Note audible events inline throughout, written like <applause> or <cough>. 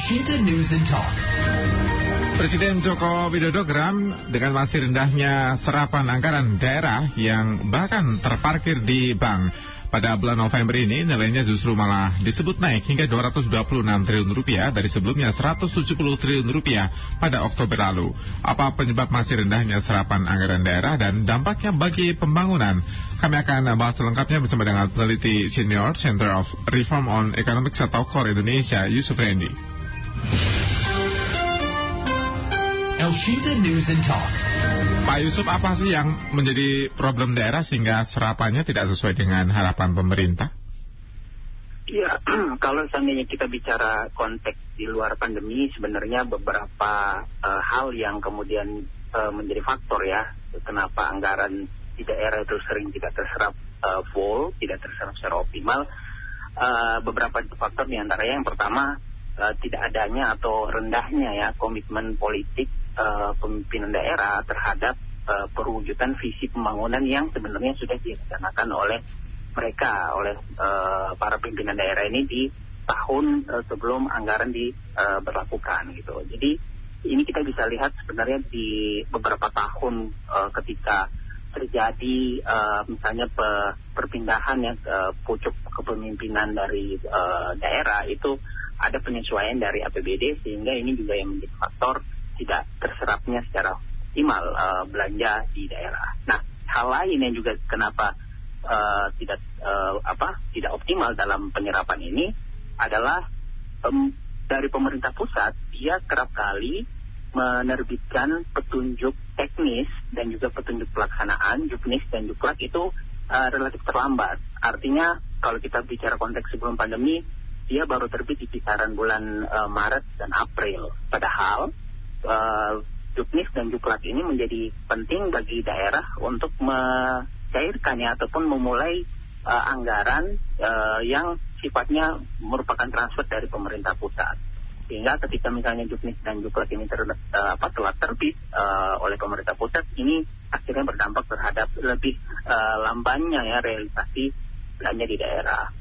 Shinta News and Talk. Presiden Joko Widodo geram dengan masih rendahnya serapan anggaran daerah yang bahkan terparkir di bank. Pada bulan November ini nilainya justru malah disebut naik hingga 226 triliun rupiah dari sebelumnya 170 triliun rupiah pada Oktober lalu. Apa penyebab masih rendahnya serapan anggaran daerah dan dampaknya bagi pembangunan? Kami akan bahas selengkapnya bersama dengan peneliti senior Center of Reform on Economics atau KOR Indonesia, Yusuf Rendi. El Shinta News and Talk. Pak Yusuf, apa sih yang menjadi problem daerah sehingga serapannya tidak sesuai dengan harapan pemerintah? Ya, <clears throat> kalau seandainya kita bicara konteks di luar pandemi, sebenarnya beberapa uh, hal yang kemudian uh, menjadi faktor ya, kenapa anggaran di daerah itu sering tidak terserap uh, full, tidak terserap secara optimal. Uh, beberapa faktor di antaranya yang pertama uh, tidak adanya atau rendahnya ya komitmen politik uh, pemimpinan daerah terhadap uh, perwujudan visi pembangunan yang sebenarnya sudah direncanakan oleh mereka oleh uh, para pimpinan daerah ini di tahun uh, sebelum anggaran diberlakukan uh, gitu. Jadi ini kita bisa lihat sebenarnya di beberapa tahun uh, ketika terjadi uh, misalnya pe, perpindahan ya ke pucuk kepemimpinan dari uh, daerah itu ada penyesuaian dari APBD sehingga ini juga yang menjadi faktor tidak terserapnya secara optimal uh, belanja di daerah. Nah, hal lain yang juga kenapa uh, tidak uh, apa tidak optimal dalam penyerapan ini adalah um, dari pemerintah pusat dia kerap kali menerbitkan petunjuk teknis dan juga petunjuk pelaksanaan juknis dan juklak itu uh, relatif terlambat. Artinya kalau kita bicara konteks sebelum pandemi dia baru terbit di kisaran bulan uh, Maret dan April. Padahal uh, juknis dan juklat ini menjadi penting bagi daerah untuk mencairkan ya ataupun memulai uh, anggaran uh, yang sifatnya merupakan transfer dari pemerintah pusat. Sehingga ketika misalnya juknis dan juklat ini ter, uh, apa, telah terbit uh, oleh pemerintah pusat, ini akhirnya berdampak terhadap lebih uh, lambannya ya realisasi belanja di daerah.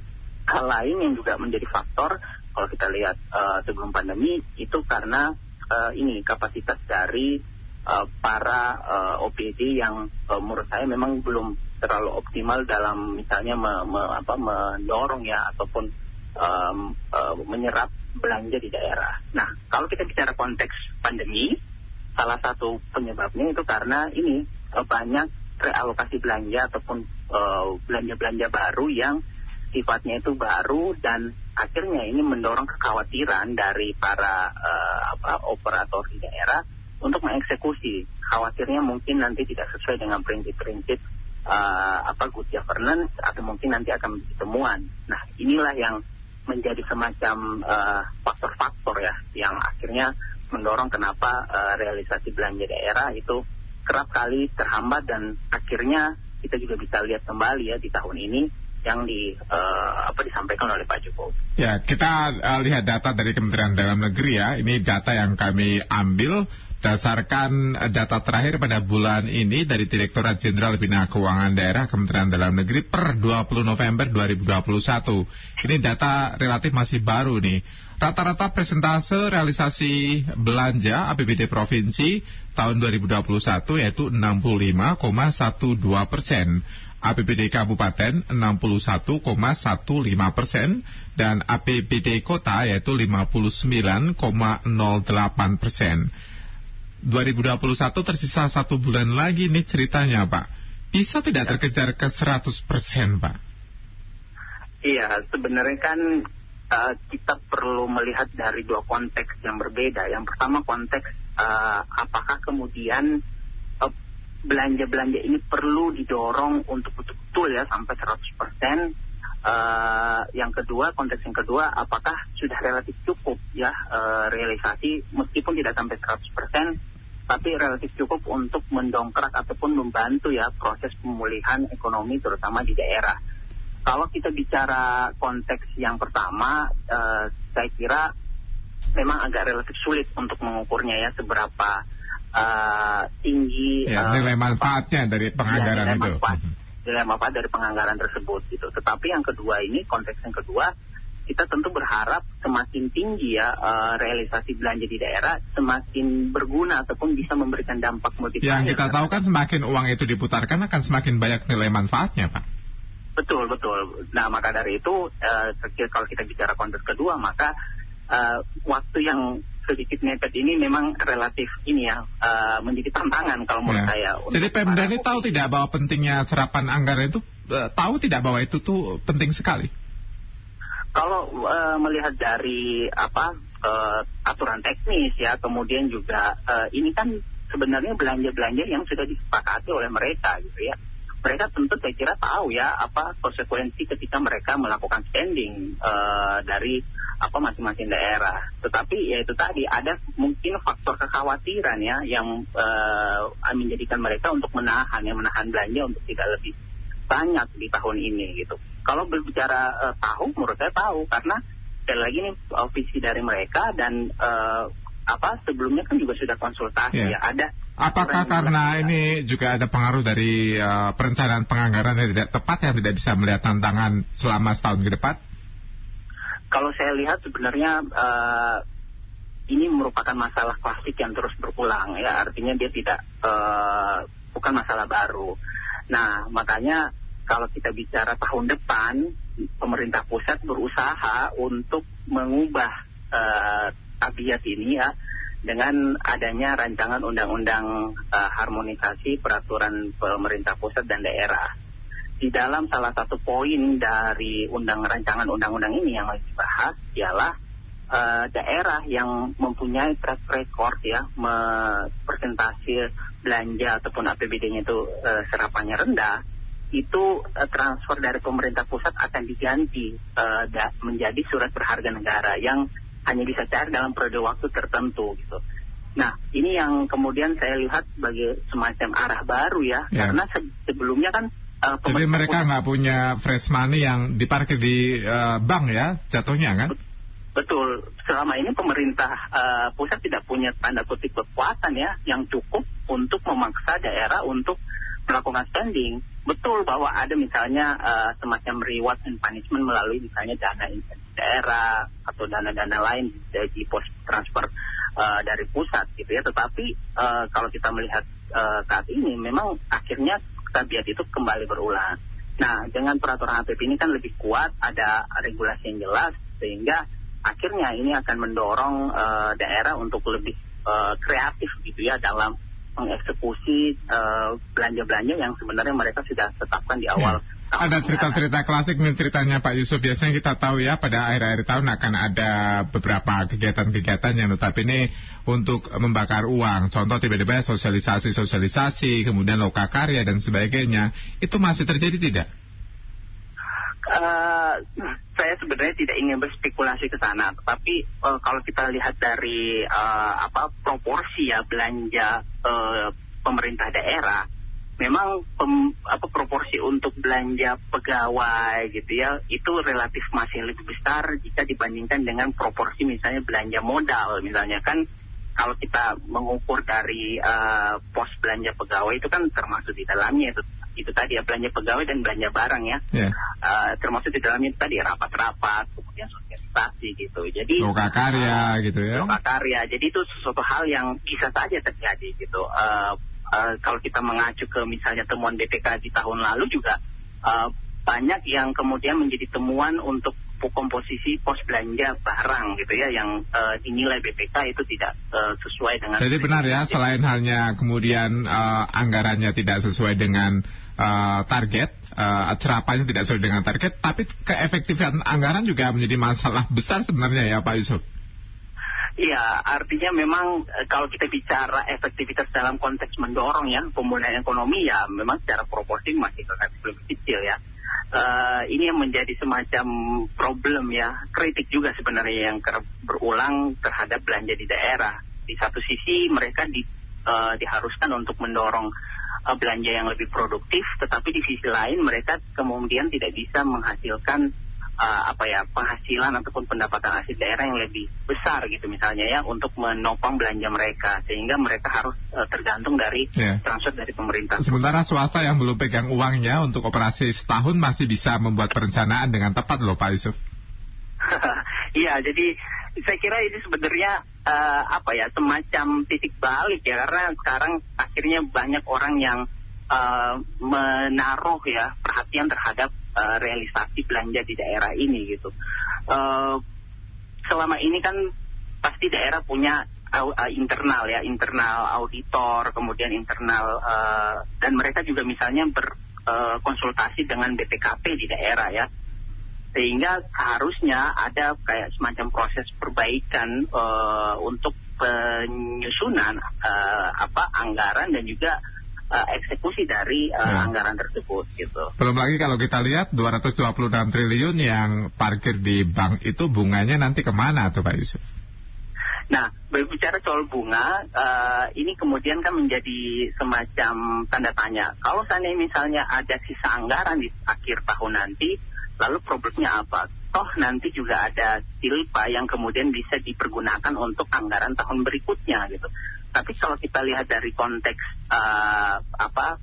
Hal lain yang juga menjadi faktor kalau kita lihat uh, sebelum pandemi itu karena uh, ini kapasitas dari uh, para uh, OPD yang uh, menurut saya memang belum terlalu optimal dalam misalnya me, me, apa, mendorong ya ataupun um, uh, menyerap belanja di daerah. Nah, kalau kita bicara konteks pandemi, salah satu penyebabnya itu karena ini uh, banyak realokasi belanja ataupun belanja-belanja uh, baru yang sifatnya itu baru dan akhirnya ini mendorong kekhawatiran dari para uh, apa, operator di daerah untuk mengeksekusi. Khawatirnya mungkin nanti tidak sesuai dengan prinsip-prinsip uh, apa good governance atau mungkin nanti akan menjadi temuan. Nah inilah yang menjadi semacam faktor-faktor uh, ya yang akhirnya mendorong kenapa uh, realisasi belanja daerah itu kerap kali terhambat dan akhirnya kita juga bisa lihat kembali ya di tahun ini yang di uh, apa disampaikan oleh Pak Jokowi. Ya, kita uh, lihat data dari Kementerian Dalam Negeri ya. Ini data yang kami ambil dasarkan data terakhir pada bulan ini dari Direktorat Jenderal Bina Keuangan Daerah Kementerian Dalam Negeri per 20 November 2021. Ini data relatif masih baru nih. Rata-rata presentase realisasi belanja APBD Provinsi tahun 2021 yaitu 65,12 persen. APBD Kabupaten 61,15 persen dan APBD Kota yaitu 59,08 persen. 2021 tersisa satu bulan lagi nih ceritanya Pak. Bisa tidak terkejar ke 100 persen Pak? Iya, sebenarnya kan uh, kita perlu melihat dari dua konteks yang berbeda. Yang pertama konteks uh, apakah kemudian belanja-belanja ini perlu didorong untuk betul-betul ya sampai 100%. Uh, yang kedua, konteks yang kedua, apakah sudah relatif cukup ya uh, realisasi meskipun tidak sampai 100%, tapi relatif cukup untuk mendongkrak ataupun membantu ya proses pemulihan ekonomi terutama di daerah. Kalau kita bicara konteks yang pertama, uh, saya kira memang agak relatif sulit untuk mengukurnya ya seberapa uh, tinggi ya, uh, nilai manfaatnya dari penganggaran ya, nilai itu. Manfaat, nilai manfaat dari penganggaran tersebut gitu. Tetapi yang kedua ini konteks yang kedua kita tentu berharap semakin tinggi ya uh, realisasi belanja di daerah, semakin berguna ataupun bisa memberikan dampak multiplier. Yang kita tahu kan semakin uang itu diputarkan akan semakin banyak nilai manfaatnya, Pak. Betul, betul. Nah, maka dari itu, uh, kalau kita bicara konteks kedua, maka uh, waktu yang sedikit mepet ini memang relatif ini ya uh, menjadi tantangan kalau menurut ya. saya. Jadi Pemda ini tahu tidak bahwa pentingnya serapan anggaran itu uh, tahu tidak bahwa itu tuh penting sekali. Kalau uh, melihat dari apa uh, aturan teknis ya, kemudian juga uh, ini kan sebenarnya belanja-belanja yang sudah disepakati oleh mereka gitu ya mereka tentu saya kira tahu ya apa konsekuensi ketika mereka melakukan spending uh, dari apa masing-masing daerah. Tetapi ya itu tadi ada mungkin faktor kekhawatiran ya yang uh, menjadikan mereka untuk menahan ya menahan belanja untuk tidak lebih banyak di tahun ini gitu. Kalau berbicara uh, tahu menurut saya tahu karena sekali lagi ini visi dari mereka dan uh, apa sebelumnya kan juga sudah konsultasi yeah. ya ada Apakah karena ini juga ada pengaruh dari uh, perencanaan penganggaran yang tidak tepat yang tidak bisa melihat tantangan selama setahun ke depan? Kalau saya lihat sebenarnya uh, ini merupakan masalah klasik yang terus berulang ya artinya dia tidak uh, bukan masalah baru. Nah makanya kalau kita bicara tahun depan pemerintah pusat berusaha untuk mengubah uh, tabiat ini ya dengan adanya rancangan undang-undang uh, harmonisasi peraturan pemerintah pusat dan daerah. Di dalam salah satu poin dari undang rancangan undang-undang ini yang lagi dibahas ialah uh, daerah yang mempunyai track record ya persentase belanja ataupun APBD-nya itu uh, serapannya rendah itu uh, transfer dari pemerintah pusat akan diganti uh, menjadi surat berharga negara yang hanya bisa cair dalam periode waktu tertentu gitu. Nah, ini yang kemudian saya lihat sebagai semacam arah baru ya, ya. karena se sebelumnya kan uh, jadi mereka nggak punya fresh money yang diparkir di uh, bank ya, jatuhnya kan? Betul. Selama ini pemerintah uh, pusat tidak punya tanda kutip kekuatan ya yang cukup untuk memaksa daerah untuk melakukan spending. Betul bahwa ada misalnya uh, semacam reward and punishment melalui misalnya dana daerah atau dana-dana lain dari pos transfer uh, dari pusat gitu ya. Tetapi uh, kalau kita melihat uh, saat ini memang akhirnya tabiat itu kembali berulang. Nah dengan peraturan APP ini kan lebih kuat, ada regulasi yang jelas sehingga akhirnya ini akan mendorong uh, daerah untuk lebih uh, kreatif gitu ya dalam mengeksekusi belanja-belanja uh, yang sebenarnya mereka sudah tetapkan di awal. Ya. Ada cerita-cerita klasik nih ceritanya Pak Yusuf. Biasanya kita tahu ya pada akhir-akhir tahun akan ada beberapa kegiatan-kegiatan yang notabene untuk membakar uang. Contoh tiba-tiba sosialisasi-sosialisasi, kemudian loka karya dan sebagainya. Itu masih terjadi tidak? Uh, saya sebenarnya tidak ingin berspekulasi ke sana, tapi uh, kalau kita lihat dari uh, apa proporsi ya belanja uh, pemerintah daerah, memang pem, apa proporsi untuk belanja pegawai gitu ya itu relatif masih lebih besar jika dibandingkan dengan proporsi misalnya belanja modal. Misalnya kan kalau kita mengukur dari uh, pos belanja pegawai itu kan termasuk di dalamnya itu itu tadi ya belanja pegawai dan belanja barang ya. Yeah. Ya. uh, termasuk di dalamnya tadi rapat-rapat kemudian sosialisasi gitu. Jadi loka karya uh, gitu ya. Loka karya. Jadi itu sesuatu hal yang bisa saja terjadi gitu. Uh, uh, kalau kita mengacu ke misalnya temuan BPK di tahun lalu juga uh, banyak yang kemudian menjadi temuan untuk komposisi pos belanja barang gitu ya yang uh, dinilai BPK itu tidak uh, sesuai dengan Jadi benar ya selain halnya kemudian uh, anggarannya tidak sesuai dengan uh, target uh, cerapanya tidak sesuai dengan target tapi keefektifan anggaran juga menjadi masalah besar sebenarnya ya Pak Yusuf. Iya, artinya memang kalau kita bicara efektivitas dalam konteks mendorong ya pemulihan ekonomi ya memang secara proporsi masih relatif lebih kecil ya uh, ini yang menjadi semacam problem ya, kritik juga sebenarnya yang berulang terhadap belanja di daerah. Di satu sisi mereka di, uh, diharuskan untuk mendorong uh, belanja yang lebih produktif, tetapi di sisi lain mereka kemudian tidak bisa menghasilkan uh, apa ya penghasilan ataupun pendapatan asli daerah yang lebih besar gitu misalnya ya untuk menopang belanja mereka sehingga mereka harus uh, tergantung dari yeah. transfer dari pemerintah. Sementara swasta yang belum pegang uangnya untuk operasi setahun masih bisa membuat perencanaan dengan tepat loh Pak Yusuf. <laughs> Iya, jadi saya kira ini sebenarnya uh, apa ya semacam titik balik ya karena sekarang akhirnya banyak orang yang uh, menaruh ya perhatian terhadap uh, realisasi belanja di daerah ini gitu. Uh, selama ini kan pasti daerah punya internal ya internal auditor kemudian internal uh, dan mereka juga misalnya berkonsultasi uh, dengan BPKP di daerah ya sehingga harusnya ada kayak semacam proses perbaikan uh, untuk penyusunan uh, apa anggaran dan juga uh, eksekusi dari uh, ya. anggaran tersebut gitu. Belum lagi kalau kita lihat 226 triliun yang parkir di bank itu bunganya nanti ke mana tuh Pak Yusuf? Nah, berbicara soal bunga, uh, ini kemudian kan menjadi semacam tanda tanya. Kalau seandainya misalnya ada sisa anggaran di akhir tahun nanti, Lalu problemnya apa? Toh nanti juga ada silpa yang kemudian bisa dipergunakan untuk anggaran tahun berikutnya gitu. Tapi kalau kita lihat dari konteks uh, apa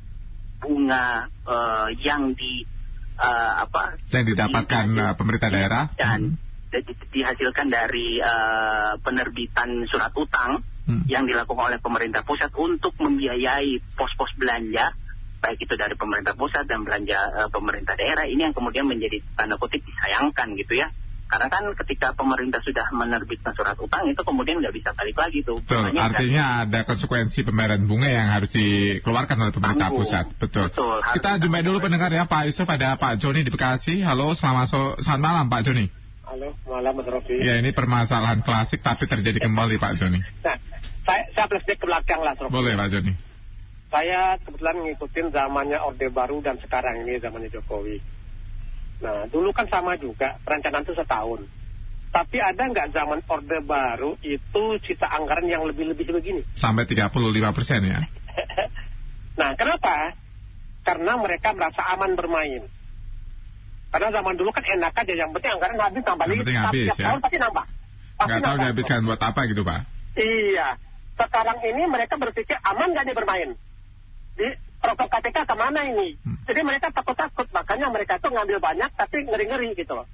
bunga uh, yang di uh, apa yang didapatkan di, pemerintah daerah dan hmm. dihasilkan dari uh, penerbitan surat utang hmm. yang dilakukan oleh pemerintah pusat untuk membiayai pos-pos belanja baik itu dari pemerintah pusat dan belanja uh, pemerintah daerah ini yang kemudian menjadi tanda kutip disayangkan gitu ya karena kan ketika pemerintah sudah menerbitkan surat utang itu kemudian nggak bisa balik lagi tuh. Betul. Artinya kan, ada konsekuensi pembayaran bunga yang harus dikeluarkan oleh pemerintah tanggung. pusat. Betul. Betul Kita jumpai dulu pendengar ya Pak Yusuf ada Pak Joni di Bekasi. Halo, selamat so selamat malam Pak Joni. Halo, malam Mas Rofi. Ya ini permasalahan klasik tapi terjadi kembali Pak Joni. Nah, saya, saya flashback ke belakang lah Rofi. Boleh Pak Joni saya kebetulan ngikutin zamannya Orde Baru dan sekarang ini zamannya Jokowi. Nah, dulu kan sama juga, perencanaan itu setahun. Tapi ada nggak zaman Orde Baru itu cita anggaran yang lebih-lebih begini? Sampai 35 persen ya? <laughs> nah, kenapa? Karena mereka merasa aman bermain. Karena zaman dulu kan enak aja, yang penting anggaran habis nambah lagi. Yang habis ya? tahun pasti nambah. Pasti nggak tahu dihabiskan buat apa gitu Pak? Iya. Sekarang ini mereka berpikir aman nggak nih bermain? Di rokok KPK ke mana ini? Hmm. Jadi mereka takut-takut, makanya mereka tuh ngambil banyak tapi ngeri-ngeri gitu loh.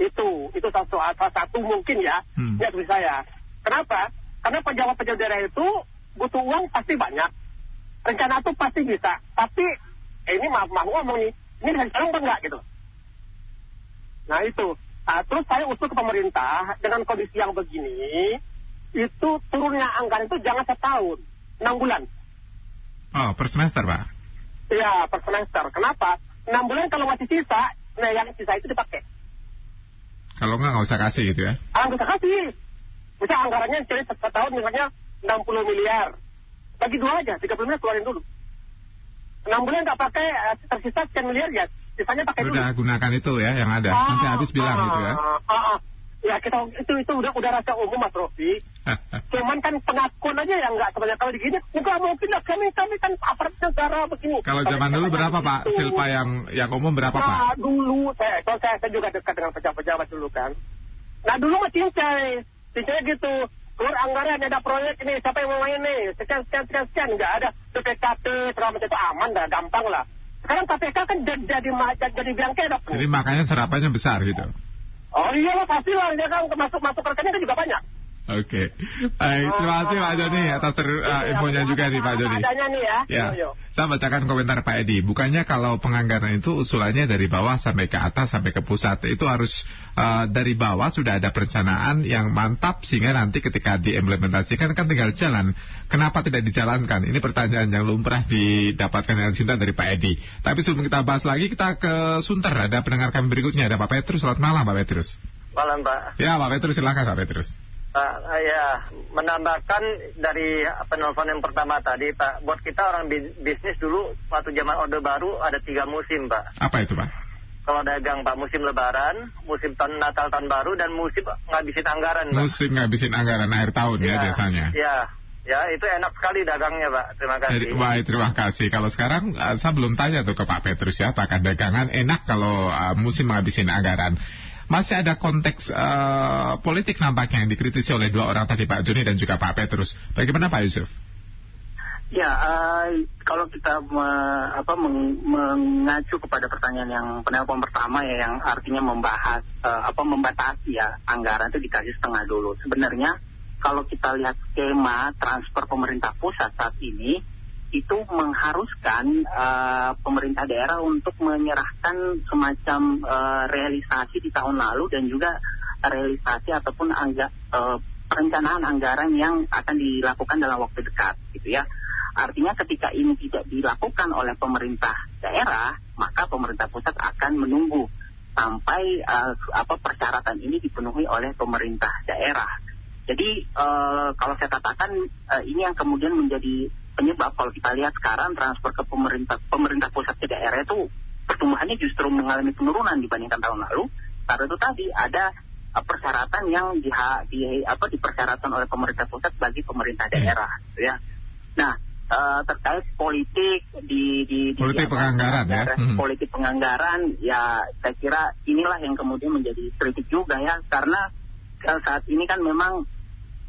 Itu, itu salah satu, salah satu mungkin ya, hmm. ya dari saya. Kenapa? Karena pejabat-pejabat daerah itu butuh uang pasti banyak. Rencana itu pasti bisa. Tapi, eh, ini maaf, maaf ngomong nih, ini sekarang apa enggak gitu. Nah itu. Nah, terus saya usul ke pemerintah, dengan kondisi yang begini, itu turunnya anggaran itu jangan setahun, enam bulan. Oh, per semester, Pak? Iya, per semester. Kenapa? 6 bulan kalau masih sisa, nah yang sisa itu dipakai. Kalau nggak, nggak usah kasih gitu ya? Ah, nggak usah kasih. Bisa anggarannya jadi setahun misalnya 60 miliar. Bagi dua aja, 30 miliar keluarin dulu. 6 bulan nggak pakai, eh, tersisa sekian miliar ya, sisanya pakai Udah, dulu. Udah, gunakan itu ya, yang ada. Ah, Nanti habis bilang ah, gitu ya. Ah, ah. Ya kita itu itu udah udah rasa umum Mas Rofi. <laughs> Cuman kan pengakuan aja yang nggak sebanyak kali begini. Nggak mungkin lah kami kami kan aparat negara begini. Kalau zaman dulu berapa Pak itu. Silpa yang yang umum berapa nah, Pak? dulu saya kalau saya, saya juga dekat dengan pejabat-pejabat dulu kan. Nah dulu mah cincai, cincai gitu. Keluar anggaran ada proyek ini siapa yang mau main nih sekian sekian sekian sekian nggak ada PPKP segala macam itu aman dah gampang lah. Sekarang KPK kan jadi jadi, jadi biang kedok. Jadi makanya serapannya besar gitu. Oh iya lah pasti lah dia kan masuk masuk rekeningnya kan juga banyak. Oke, okay. baik terima kasih Pak Joni atas ter, uh, infonya juga nih Pak Joni. Adanya nih ya. Ya, yo. saya bacakan komentar Pak Edi. Bukannya kalau penganggaran itu usulannya dari bawah sampai ke atas sampai ke pusat itu harus uh, dari bawah sudah ada perencanaan yang mantap sehingga nanti ketika diimplementasikan kan tinggal jalan. Kenapa tidak dijalankan? Ini pertanyaan yang lumrah didapatkan yang cinta dari Pak Edi. Tapi sebelum kita bahas lagi kita ke Sunter ada pendengar kami berikutnya ada Pak Petrus. Selamat malam Pak Petrus. Malam Pak. Ya Pak Petrus silakan Pak Petrus. Pak, ya menambahkan dari penelpon yang pertama tadi, Pak. Buat kita orang bisnis dulu waktu zaman Orde Baru ada tiga musim, Pak. Apa itu, Pak? Kalau dagang, Pak, musim Lebaran, musim tahun Natal tahun baru, dan musim ngabisin anggaran, Pak. Musim ngabisin anggaran akhir tahun ya, ya biasanya. Ya, Ya, itu enak sekali dagangnya, Pak. Terima kasih. Baik, terima kasih. Kalau sekarang uh, saya belum tanya tuh ke Pak Petrus ya, apakah dagangan enak kalau uh, musim menghabisin anggaran masih ada konteks uh, politik nampaknya yang dikritisi oleh dua orang tadi Pak Joni dan juga Pak Petrus. Bagaimana Pak Yusuf? Ya, uh, kalau kita me, apa, meng, mengacu kepada pertanyaan yang penelpon pertama ya, yang artinya membahas uh, apa membatasi ya anggaran itu dikasih setengah dulu. Sebenarnya kalau kita lihat skema transfer pemerintah pusat saat ini itu mengharuskan uh, pemerintah daerah untuk menyerahkan semacam uh, realisasi di tahun lalu dan juga realisasi ataupun angga, uh, perencanaan anggaran yang akan dilakukan dalam waktu dekat gitu ya. Artinya ketika ini tidak dilakukan oleh pemerintah daerah, maka pemerintah pusat akan menunggu sampai uh, apa persyaratan ini dipenuhi oleh pemerintah daerah. Jadi uh, kalau saya katakan uh, ini yang kemudian menjadi penyebab kalau kita lihat sekarang transfer ke pemerintah pemerintah pusat ke daerah itu pertumbuhannya justru mengalami penurunan dibandingkan tahun lalu. Karena itu tadi ada uh, persyaratan yang di, di apa dipersyaratkan oleh pemerintah pusat bagi pemerintah daerah, ya. Nah, uh, terkait politik di di, di politik penganggaran ya hmm. politik penganggaran ya saya kira inilah yang kemudian menjadi kritik juga ya karena uh, saat ini kan memang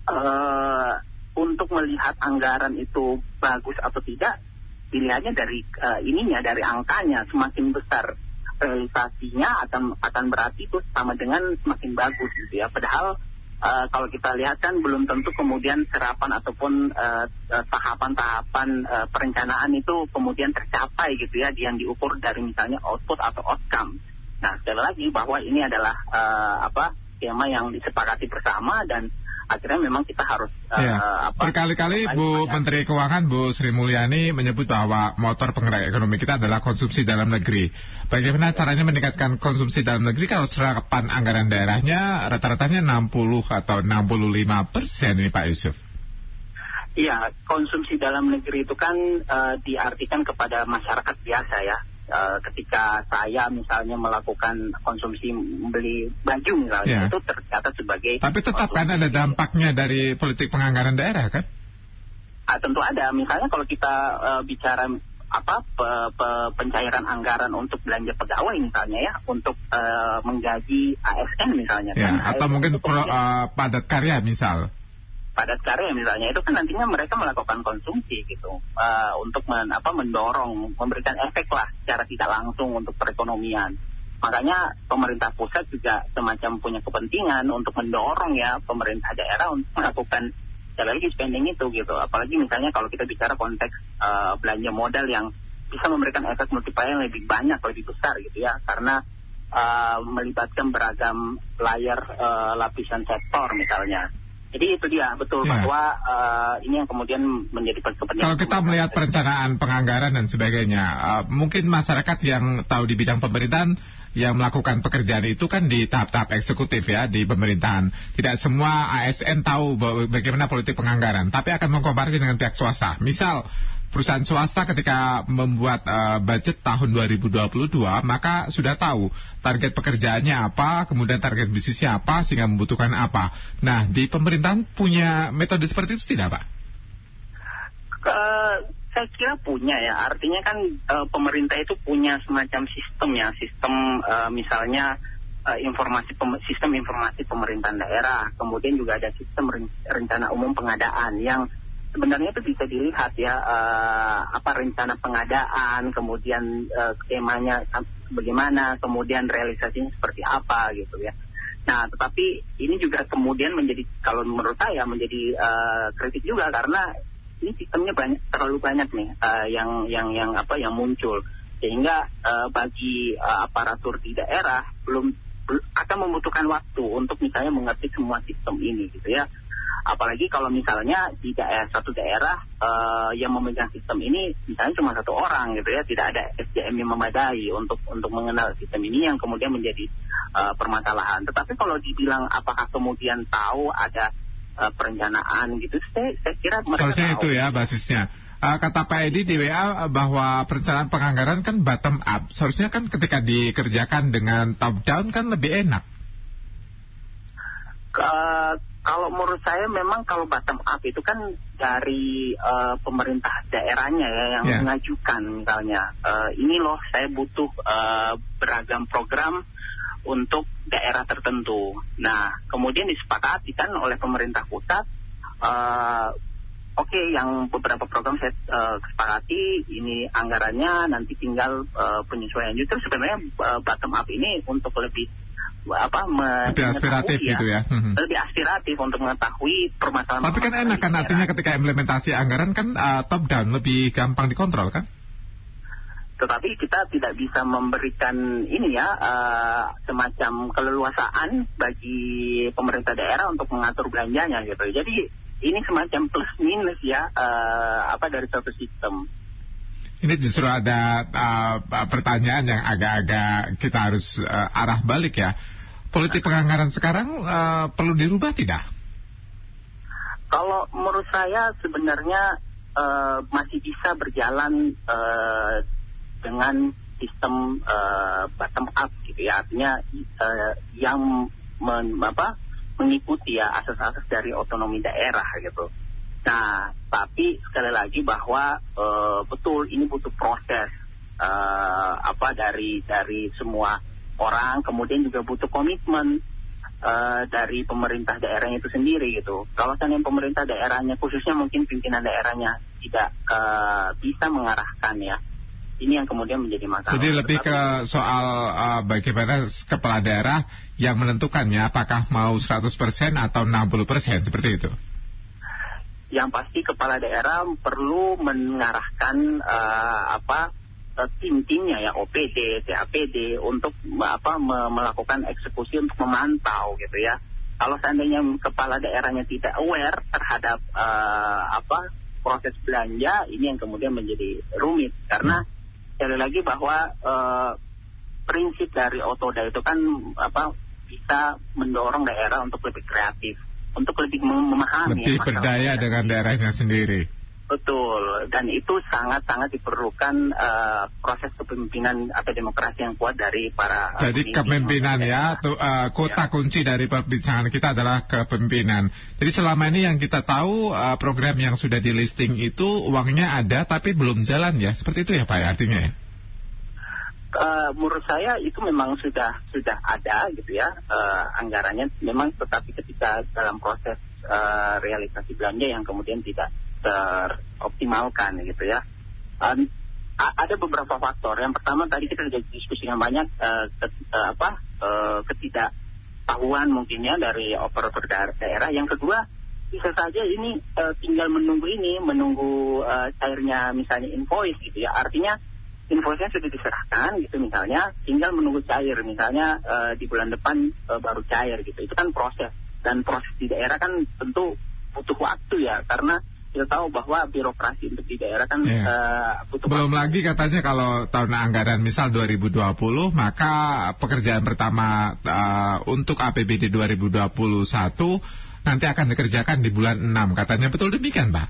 uh, untuk melihat anggaran itu bagus atau tidak dilihatnya dari uh, ininya dari angkanya semakin besar realisasinya akan akan berarti itu sama dengan semakin bagus gitu ya padahal uh, kalau kita lihat kan belum tentu kemudian serapan ataupun uh, tahapan-tahapan uh, perencanaan itu kemudian tercapai gitu ya yang diukur dari misalnya output atau outcome. Nah sekali lagi bahwa ini adalah uh, apa skema yang disepakati bersama dan akhirnya memang kita harus uh, ya. apa berkali-kali Bu ya. Menteri Keuangan Bu Sri Mulyani menyebut bahwa motor penggerak ekonomi kita adalah konsumsi dalam negeri. Bagaimana caranya meningkatkan konsumsi dalam negeri kalau serapan anggaran daerahnya rata-ratanya 60 atau 65 persen ini Pak Yusuf? Iya, konsumsi dalam negeri itu kan uh, diartikan kepada masyarakat biasa ya uh, ketika saya misalnya melakukan konsumsi membeli baju misalnya yeah. itu tercatat sebagai tapi tetap kan ada dampaknya dari politik penganggaran daerah kan? Uh, tentu ada. Misalnya kalau kita uh, bicara apa pe, pe, pencairan anggaran untuk belanja pegawai misalnya ya untuk uh, menggaji ASN misalnya ya, kan. atau ASN mungkin pro, uh, padat karya misal padat karya misalnya itu kan nantinya mereka melakukan konsumsi gitu. Uh, untuk men, apa, mendorong memberikan efek lah secara tidak langsung untuk perekonomian. Makanya pemerintah pusat juga semacam punya kepentingan untuk mendorong ya pemerintah daerah untuk melakukan sekali lagi spending itu gitu. Apalagi misalnya kalau kita bicara konteks uh, belanja modal yang bisa memberikan efek multiplier yang lebih banyak lebih besar gitu ya. Karena uh, melibatkan beragam layar uh, lapisan sektor misalnya jadi itu dia betul ya. bahwa uh, ini yang kemudian menjadi kepentingan. Kalau kita melihat perencanaan penganggaran dan sebagainya, uh, mungkin masyarakat yang tahu di bidang pemerintahan yang melakukan pekerjaan itu kan di tahap-tahap eksekutif ya di pemerintahan. Tidak semua ASN tahu bagaimana politik penganggaran, tapi akan mengkomparasi dengan pihak swasta. Misal perusahaan swasta ketika membuat uh, budget tahun 2022 maka sudah tahu target pekerjaannya apa, kemudian target bisnisnya apa sehingga membutuhkan apa. Nah, di pemerintahan punya metode seperti itu tidak, Pak? Uh, saya kira punya ya. Artinya kan uh, pemerintah itu punya semacam sistem ya, sistem uh, misalnya informasi sistem informasi pemerintahan daerah, kemudian juga ada sistem rencana umum pengadaan yang sebenarnya itu bisa dilihat ya uh, apa rencana pengadaan, kemudian uh, skemanya bagaimana, kemudian realisasinya seperti apa gitu ya. Nah, tetapi ini juga kemudian menjadi kalau menurut saya menjadi uh, kritik juga karena ini sistemnya banyak terlalu banyak nih uh, yang yang yang apa yang muncul sehingga uh, bagi uh, aparatur di daerah belum akan membutuhkan waktu untuk misalnya mengerti semua sistem ini gitu ya apalagi kalau misalnya di daerah satu daerah uh, yang memegang sistem ini misalnya cuma satu orang gitu ya tidak ada SDM yang memadai untuk untuk mengenal sistem ini yang kemudian menjadi uh, permasalahan tetapi kalau dibilang apakah kemudian tahu ada uh, perencanaan gitu saya, saya kira mereka tahu. itu ya basisnya Uh, kata Pak Edi di WA bahwa perencanaan penganggaran kan bottom up. Seharusnya kan ketika dikerjakan dengan top down kan lebih enak. Uh, kalau menurut saya memang kalau bottom up itu kan dari uh, pemerintah daerahnya ya yang yeah. mengajukan misalnya uh, ini loh saya butuh uh, beragam program untuk daerah tertentu. Nah kemudian disepakati kan oleh pemerintah pusat uh, oke yang beberapa program saya uh, kesepakati ini anggarannya nanti tinggal uh, penyesuaian justru sebenarnya uh, bottom up ini untuk lebih apa lebih aspiratif ya, gitu ya hmm. lebih aspiratif untuk mengetahui permasalahan tapi kan enak kan artinya ketika implementasi anggaran kan uh, top down lebih gampang dikontrol kan tetapi kita tidak bisa memberikan ini ya uh, semacam keleluasaan bagi pemerintah daerah untuk mengatur belanjanya gitu. Jadi ini semacam plus minus ya uh, apa dari satu sistem. Ini justru ada uh, pertanyaan yang agak-agak kita harus uh, arah balik ya. Politik penganggaran sekarang uh, perlu dirubah tidak? Kalau menurut saya sebenarnya uh, masih bisa berjalan uh, dengan sistem uh, bottom up gitu ya artinya uh, yang men, apa, mengikuti ya asas-asas dari otonomi daerah gitu. Nah, tapi sekali lagi bahwa uh, betul ini butuh proses uh, apa dari dari semua orang, kemudian juga butuh komitmen uh, dari pemerintah daerahnya itu sendiri gitu. Kalau yang pemerintah daerahnya khususnya mungkin pimpinan daerahnya tidak uh, bisa mengarahkan ya ini yang kemudian menjadi masalah. Jadi lebih ke soal uh, bagaimana kepala daerah yang menentukannya apakah mau 100% atau 60% seperti itu. Yang pasti kepala daerah perlu mengarahkan uh, apa tim-timnya ya OPD, TAPD untuk apa melakukan eksekusi untuk memantau gitu ya. Kalau seandainya kepala daerahnya tidak aware terhadap uh, apa proses belanja ini yang kemudian menjadi rumit karena sekali lagi bahwa uh, prinsip dari Otoda itu kan apa bisa mendorong daerah untuk lebih kreatif, untuk lebih memahami. Lebih berdaya dengan daerahnya sendiri. Betul, dan itu sangat-sangat diperlukan uh, proses kepemimpinan atau demokrasi yang kuat dari para. Jadi kepemimpinan ya, tuh, uh, kota ya. kunci dari perbincangan kita adalah kepemimpinan. Jadi selama ini yang kita tahu uh, program yang sudah di listing itu uangnya ada tapi belum jalan ya, seperti itu ya Pak ya, artinya ya? Uh, menurut saya itu memang sudah sudah ada gitu ya uh, anggarannya, memang tetapi ketika dalam proses uh, realisasi belanja yang kemudian tidak teroptimalkan gitu ya. Um, ada beberapa faktor. Yang pertama tadi kita sudah diskusikan banyak uh, ke, uh, apa uh, ketidaktahuan mungkinnya dari operator daerah. Yang kedua bisa saja ini uh, tinggal menunggu ini, menunggu uh, cairnya misalnya invoice gitu ya. Artinya invoice-nya sudah diserahkan gitu misalnya, tinggal menunggu cair misalnya uh, di bulan depan uh, baru cair gitu. Itu kan proses dan proses di daerah kan tentu butuh waktu ya karena kita tahu bahwa birokrasi untuk di daerah kan yeah. uh, butuh belum waktu. lagi katanya kalau tahun anggaran misal 2020 maka pekerjaan pertama uh, untuk APBD 2021 nanti akan dikerjakan di bulan 6 katanya betul demikian Pak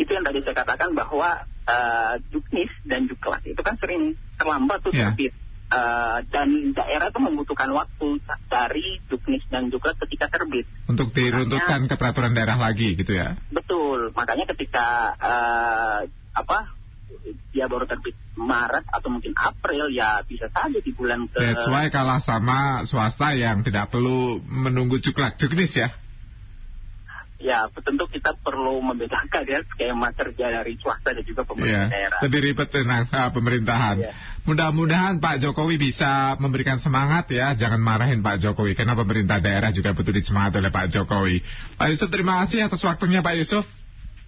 itu yang tadi saya katakan bahwa uh, Juknis dan Juklas itu kan sering terlambat tuh yeah. terbit Uh, dan daerah itu membutuhkan waktu dari juknis dan juga ketika terbit. Untuk diruntuhkan ke peraturan daerah lagi gitu ya? Betul, makanya ketika uh, apa dia baru terbit Maret atau mungkin April ya bisa saja di bulan ke... That's why kalah sama swasta yang tidak perlu menunggu cuklak juknis ya? Ya tentu kita perlu membedakan ya skema kerja dari swasta dan juga pemerintah yeah. daerah. Lebih ribet tentang uh, pemerintahan. Yeah. Mudah-mudahan Pak Jokowi bisa memberikan semangat ya, jangan marahin Pak Jokowi karena pemerintah daerah juga butuh disemangat oleh Pak Jokowi. Pak Yusuf terima kasih atas waktunya Pak Yusuf.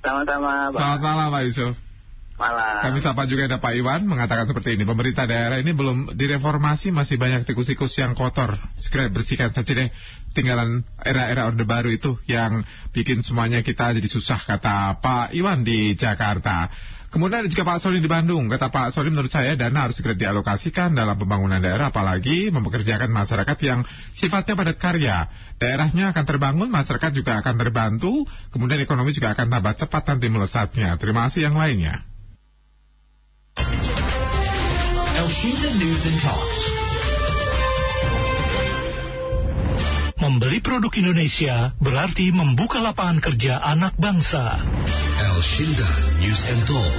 Sama-sama. Selamat malam Pak Yusuf. Malam. Kami sapa juga ada Pak Iwan mengatakan seperti ini. Pemerintah daerah ini belum direformasi, masih banyak tikus-tikus yang kotor. Segera bersihkan saja deh tinggalan era-era Orde Baru itu yang bikin semuanya kita jadi susah, kata Pak Iwan di Jakarta. Kemudian ada juga Pak Soli di Bandung. Kata Pak Soli menurut saya dana harus segera dialokasikan dalam pembangunan daerah apalagi mempekerjakan masyarakat yang sifatnya padat karya. Daerahnya akan terbangun, masyarakat juga akan terbantu, kemudian ekonomi juga akan tambah cepat nanti melesatnya. Terima kasih yang lainnya. News and Talk. Membeli produk Indonesia berarti membuka lapangan kerja anak bangsa. Elshinda News and Talk.